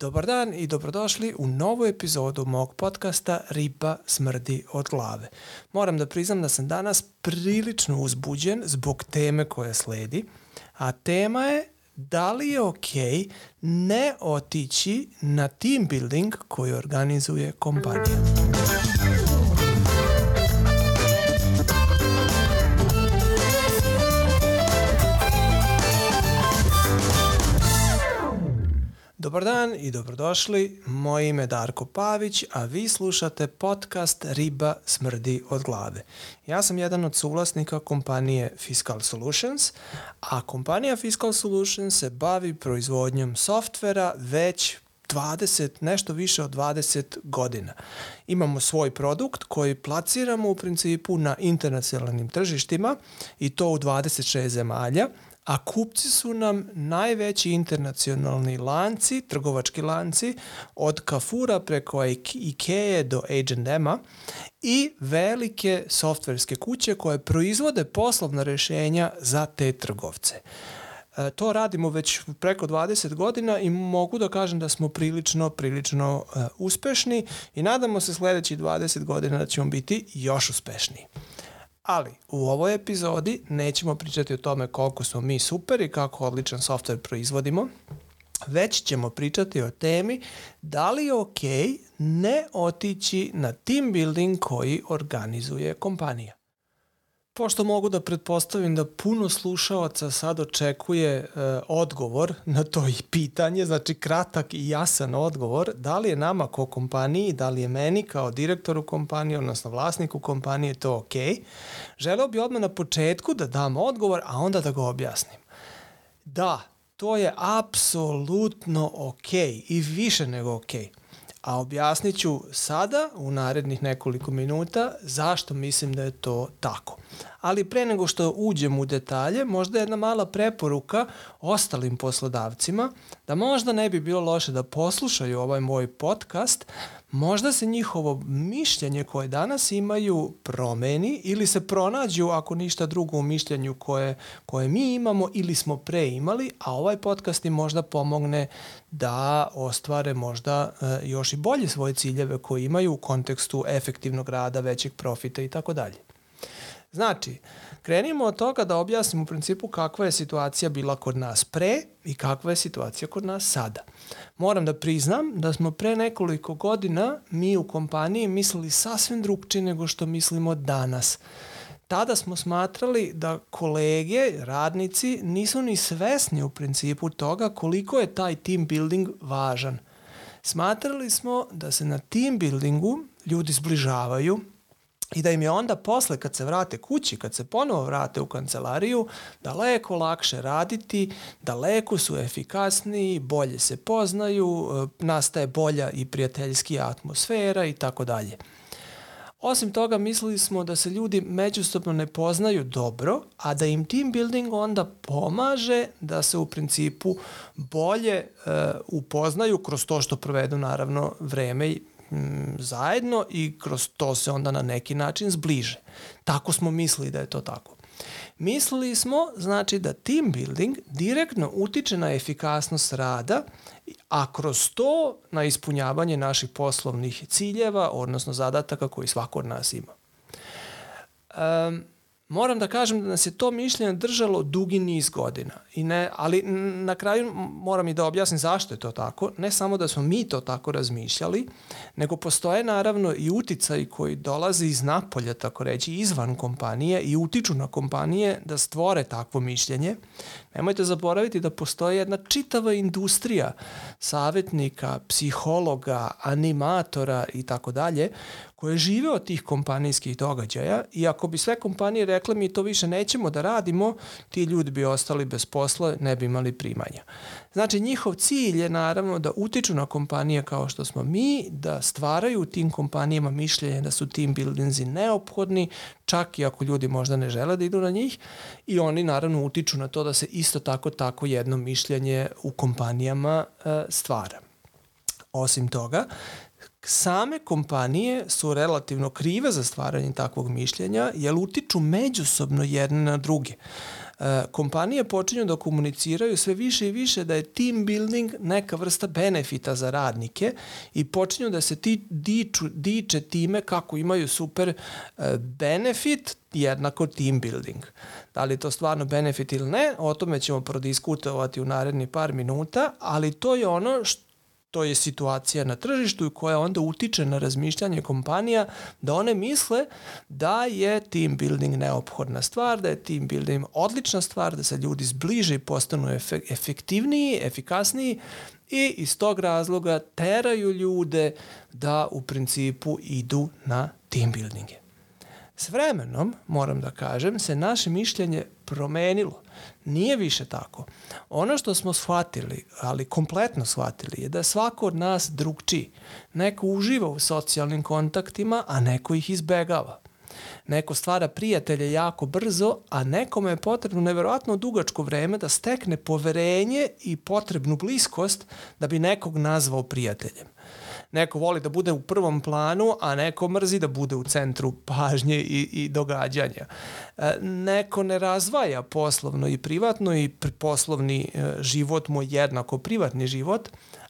Dobar dan i dobrodošli u novu epizodu mog podcasta Riba smrdi od glave. Moram da priznam da sam danas prilično uzbuđen zbog teme koja sledi, a tema je da li je ok ne otići na team building koji organizuje kompanija. Dobar dan i dobrodošli. Moje ime je Darko Pavić, a vi slušate podcast Riba smrdi od glave. Ja sam jedan od suvlasnika kompanije Fiscal Solutions, a kompanija Fiscal Solutions se bavi proizvodnjom softvera već 20, nešto više od 20 godina. Imamo svoj produkt koji placiramo u principu na internacionalnim tržištima i to u 26 zemalja – a kupci su nam najveći internacionalni lanci, trgovački lanci, od Kafura preko Ikea do H&M-a i velike softverske kuće koje proizvode poslovna rešenja za te trgovce. E, to radimo već preko 20 godina i mogu da kažem da smo prilično, prilično uh, uspešni i nadamo se sledeći 20 godina da ćemo biti još uspešniji. Ali u ovoj epizodi nećemo pričati o tome koliko smo mi super i kako odličan software proizvodimo, već ćemo pričati o temi da li je ok ne otići na team building koji organizuje kompanija pošto mogu da pretpostavim da puno slušaoca sad očekuje e, odgovor na to i pitanje, znači kratak i jasan odgovor, da li je nama kao kompaniji, da li je meni kao direktoru kompanije, odnosno vlasniku kompanije to ok, želeo bi odmah na početku da dam odgovor, a onda da ga objasnim. Da, to je apsolutno ok i više nego ok. A objasnit ću sada u narednih nekoliko minuta zašto mislim da je to tako. Ali pre nego što uđem u detalje, možda jedna mala preporuka ostalim poslodavcima da možda ne bi bilo loše da poslušaju ovaj moj podcast, možda se njihovo mišljenje koje danas imaju promeni ili se pronađu ako ništa drugo u mišljenju koje, koje mi imamo ili smo pre imali, a ovaj podcast im možda pomogne da ostvare možda e, još i bolje svoje ciljeve koje imaju u kontekstu efektivnog rada, većeg profita i tako dalje. Znači, krenimo od toga da objasnim u principu kakva je situacija bila kod nas pre i kakva je situacija kod nas sada. Moram da priznam da smo pre nekoliko godina mi u kompaniji mislili sasvim drugčije nego što mislimo danas. Tada smo smatrali da kolege, radnici nisu ni svesni u principu toga koliko je taj team building važan. Smatrali smo da se na team buildingu ljudi zbližavaju, i da im je onda posle kad se vrate kući, kad se ponovo vrate u kancelariju, daleko lakše raditi, daleko su efikasniji, bolje se poznaju, e, nastaje bolja i prijateljskija atmosfera i tako dalje. Osim toga, mislili smo da se ljudi međusobno ne poznaju dobro, a da im team building onda pomaže da se u principu bolje uh, upoznaju kroz to što provedu naravno vreme Mm, zajedno i kroz to se onda na neki način zbliže. Tako smo mislili da je to tako. Mislili smo, znači, da team building direktno utiče na efikasnost rada, a kroz to na ispunjavanje naših poslovnih ciljeva, odnosno zadataka koji svako od nas ima. Um, moram da kažem da nas je to mišljenje držalo dugi niz godina. I ne, ali na kraju moram i da objasnim zašto je to tako. Ne samo da smo mi to tako razmišljali, nego postoje naravno i uticaj koji dolaze iz napolja, tako reći, izvan kompanije i utiču na kompanije da stvore takvo mišljenje. Nemojte zaboraviti da postoji jedna čitava industrija savetnika, psihologa, animatora i tako dalje koje žive od tih kompanijskih događaja i ako bi sve kompanije rekle mi to više nećemo da radimo, ti ljudi bi ostali bez posla, ne bi imali primanja. Znači njihov cilj je naravno da utiču na kompanije kao što smo mi, da stvaraju u tim kompanijama mišljenje da su team buildingsi neophodni, čak i ako ljudi možda ne žele da idu na njih i oni naravno utiču na to da se isto tako tako jedno mišljenje u kompanijama e, stvara. Osim toga, same kompanije su relativno krive za stvaranje takvog mišljenja, jer utiču međusobno jedne na druge. e, kompanije počinju da komuniciraju sve više i više da je team building neka vrsta benefita za radnike i počinju da se ti diču, diče time kako imaju super e, benefit jednako team building. Da li je to stvarno benefit ili ne, o tome ćemo prodiskutovati u naredni par minuta, ali to je ono što to je situacija na tržištu koja onda utiče na razmišljanje kompanija da one misle da je team building neophodna stvar, da je team building odlična stvar, da se ljudi zbliže i postanu efektivniji, efikasniji i iz tog razloga teraju ljude da u principu idu na team buildinge. S vremenom, moram da kažem, se naše mišljenje promenilo. Nije više tako. Ono što smo shvatili, ali kompletno shvatili, je da svako od nas drugčiji. Neko uživa u socijalnim kontaktima, a neko ih izbegava. Neko stvara prijatelje jako brzo, a nekome je potrebno neverovatno dugačko vreme da stekne poverenje i potrebnu bliskost da bi nekog nazvao prijateljem. Neko voli da bude u prvom planu, a neko mrzi da bude u centru pažnje i, i događanja. E, neko ne razvaja poslovno i privatno i poslovni e, život mu jednako privatni život,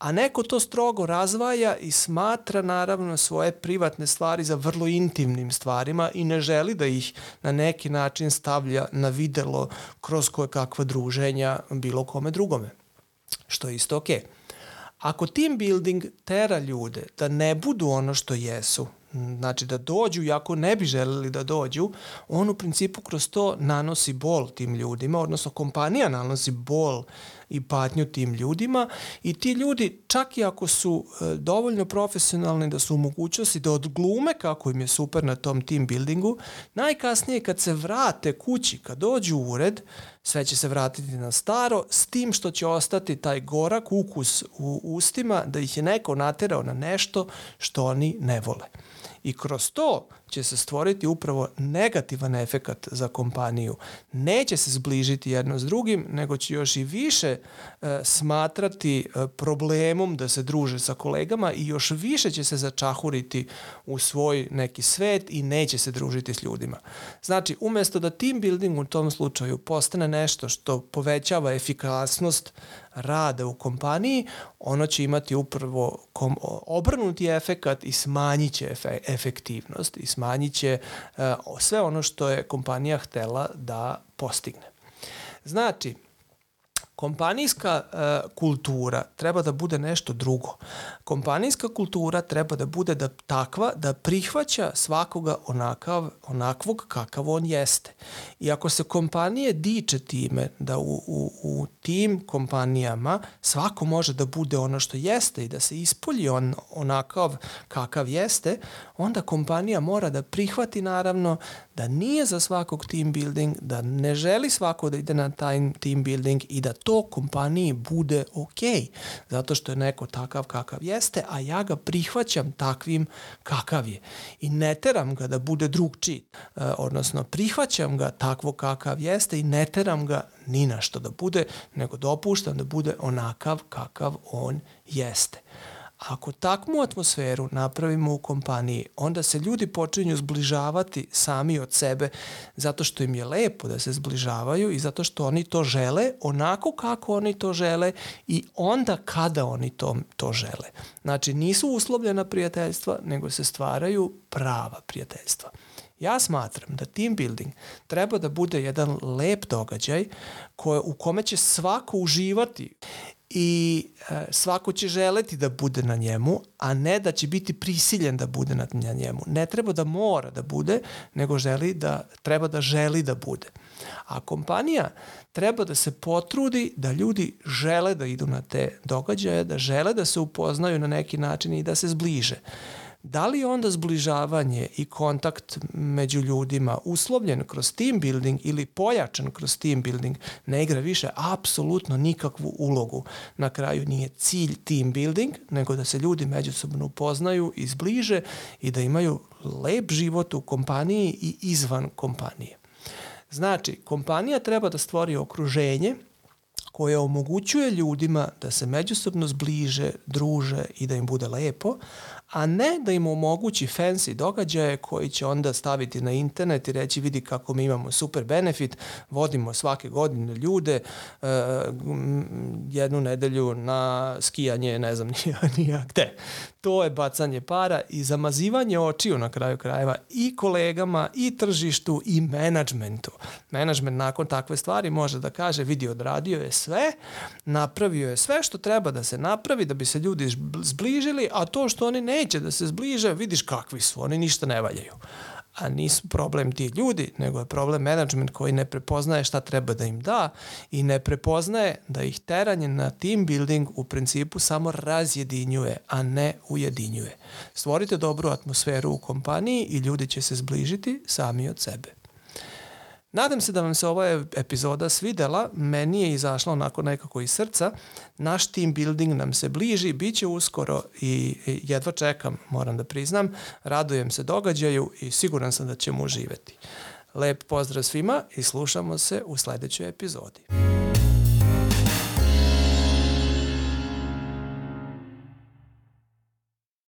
a neko to strogo razvaja i smatra naravno svoje privatne stvari za vrlo intimnim stvarima i ne želi da ih na neki način stavlja na videlo kroz koje kakva druženja bilo kome drugome. Što je isto okej. Okay. Ako team building tera ljude da ne budu ono što jesu, znači da dođu i ako ne bi želeli da dođu, on u principu kroz to nanosi bol tim ljudima, odnosno kompanija nanosi bol i patnju tim ljudima i ti ljudi čak i ako su e, dovoljno profesionalni da su u mogućnosti da odglume kako im je super na tom team buildingu, najkasnije kad se vrate kući, kad dođu u ured, sve će se vratiti na staro, s tim što će ostati taj gorak ukus u ustima da ih je neko naterao na nešto što oni ne vole. I kroz to će se stvoriti upravo negativan efekat za kompaniju. Neće se zbližiti jedno s drugim, nego će još i više e, smatrati e, problemom da se druže sa kolegama i još više će se začahuriti u svoj neki svet i neće se družiti s ljudima. Znači, umesto da team building u tom slučaju postane nešto što povećava efikasnost rada u kompaniji, ono će imati upravo kom, obrnuti efekat i smanjit će efe, efektivnost i smanjit će uh, sve ono što je kompanija htela da postigne. Znači, Kompanijska e, kultura treba da bude nešto drugo. Kompanijska kultura treba da bude da takva da prihvaća svakoga onakav, onakvog kakav on jeste. I ako se kompanije diče time da u, u, u tim kompanijama svako može da bude ono što jeste i da se ispolji on onakav kakav jeste, onda kompanija mora da prihvati naravno da nije za svakog team building, da ne želi svako da ide na taj team building i da to kompaniji bude ok, zato što je neko takav kakav jeste, a ja ga prihvaćam takvim kakav je. I ne teram ga da bude drugčiji, e, odnosno prihvaćam ga takvo kakav jeste i ne teram ga ni na što da bude, nego dopuštam da bude onakav kakav on jeste. Ako takvu atmosferu napravimo u kompaniji, onda se ljudi počinju zbližavati sami od sebe zato što im je lepo da se zbližavaju i zato što oni to žele onako kako oni to žele i onda kada oni to, to žele. Znači nisu uslovljena prijateljstva, nego se stvaraju prava prijateljstva. Ja smatram da team building treba da bude jedan lep događaj koje, u kome će svako uživati i e, svako će želeti da bude na njemu, a ne da će biti prisiljen da bude na, na njemu. Ne treba da mora da bude, nego želi da, treba da želi da bude. A kompanija treba da se potrudi da ljudi žele da idu na te događaje, da žele da se upoznaju na neki način i da se zbliže. Da li je onda zbližavanje i kontakt među ljudima uslovljen kroz team building ili pojačan kroz team building ne igra više apsolutno nikakvu ulogu. Na kraju nije cilj team building, nego da se ljudi međusobno upoznaju i zbliže i da imaju lep život u kompaniji i izvan kompanije. Znači, kompanija treba da stvori okruženje koja omogućuje ljudima da se međusobno zbliže, druže i da im bude lepo, a ne da im omogući fancy događaje koji će onda staviti na internet i reći vidi kako mi imamo super benefit, vodimo svake godine ljude uh, jednu nedelju na skijanje, ne znam nija, nija gde. To je bacanje para i zamazivanje očiju na kraju krajeva i kolegama i tržištu i menadžmentu. Menadžment nakon takve stvari može da kaže vidi odradio je sve, napravio je sve što treba da se napravi da bi se ljudi zbližili, a to što oni neće da se zbliže, vidiš kakvi su, oni ništa ne valjaju a nisu problem ti ljudi, nego je problem management koji ne prepoznaje šta treba da im da i ne prepoznaje da ih teranje na team building u principu samo razjedinjuje, a ne ujedinjuje. Stvorite dobru atmosferu u kompaniji i ljudi će se zbližiti sami od sebe. Nadam se da vam se ova epizoda svidela, meni je izašla onako nekako iz srca, naš team building nam se bliži, bit će uskoro i jedva čekam, moram da priznam, radujem se događaju i siguran sam da ćemo uživeti. Lep pozdrav svima i slušamo se u sledećoj epizodi.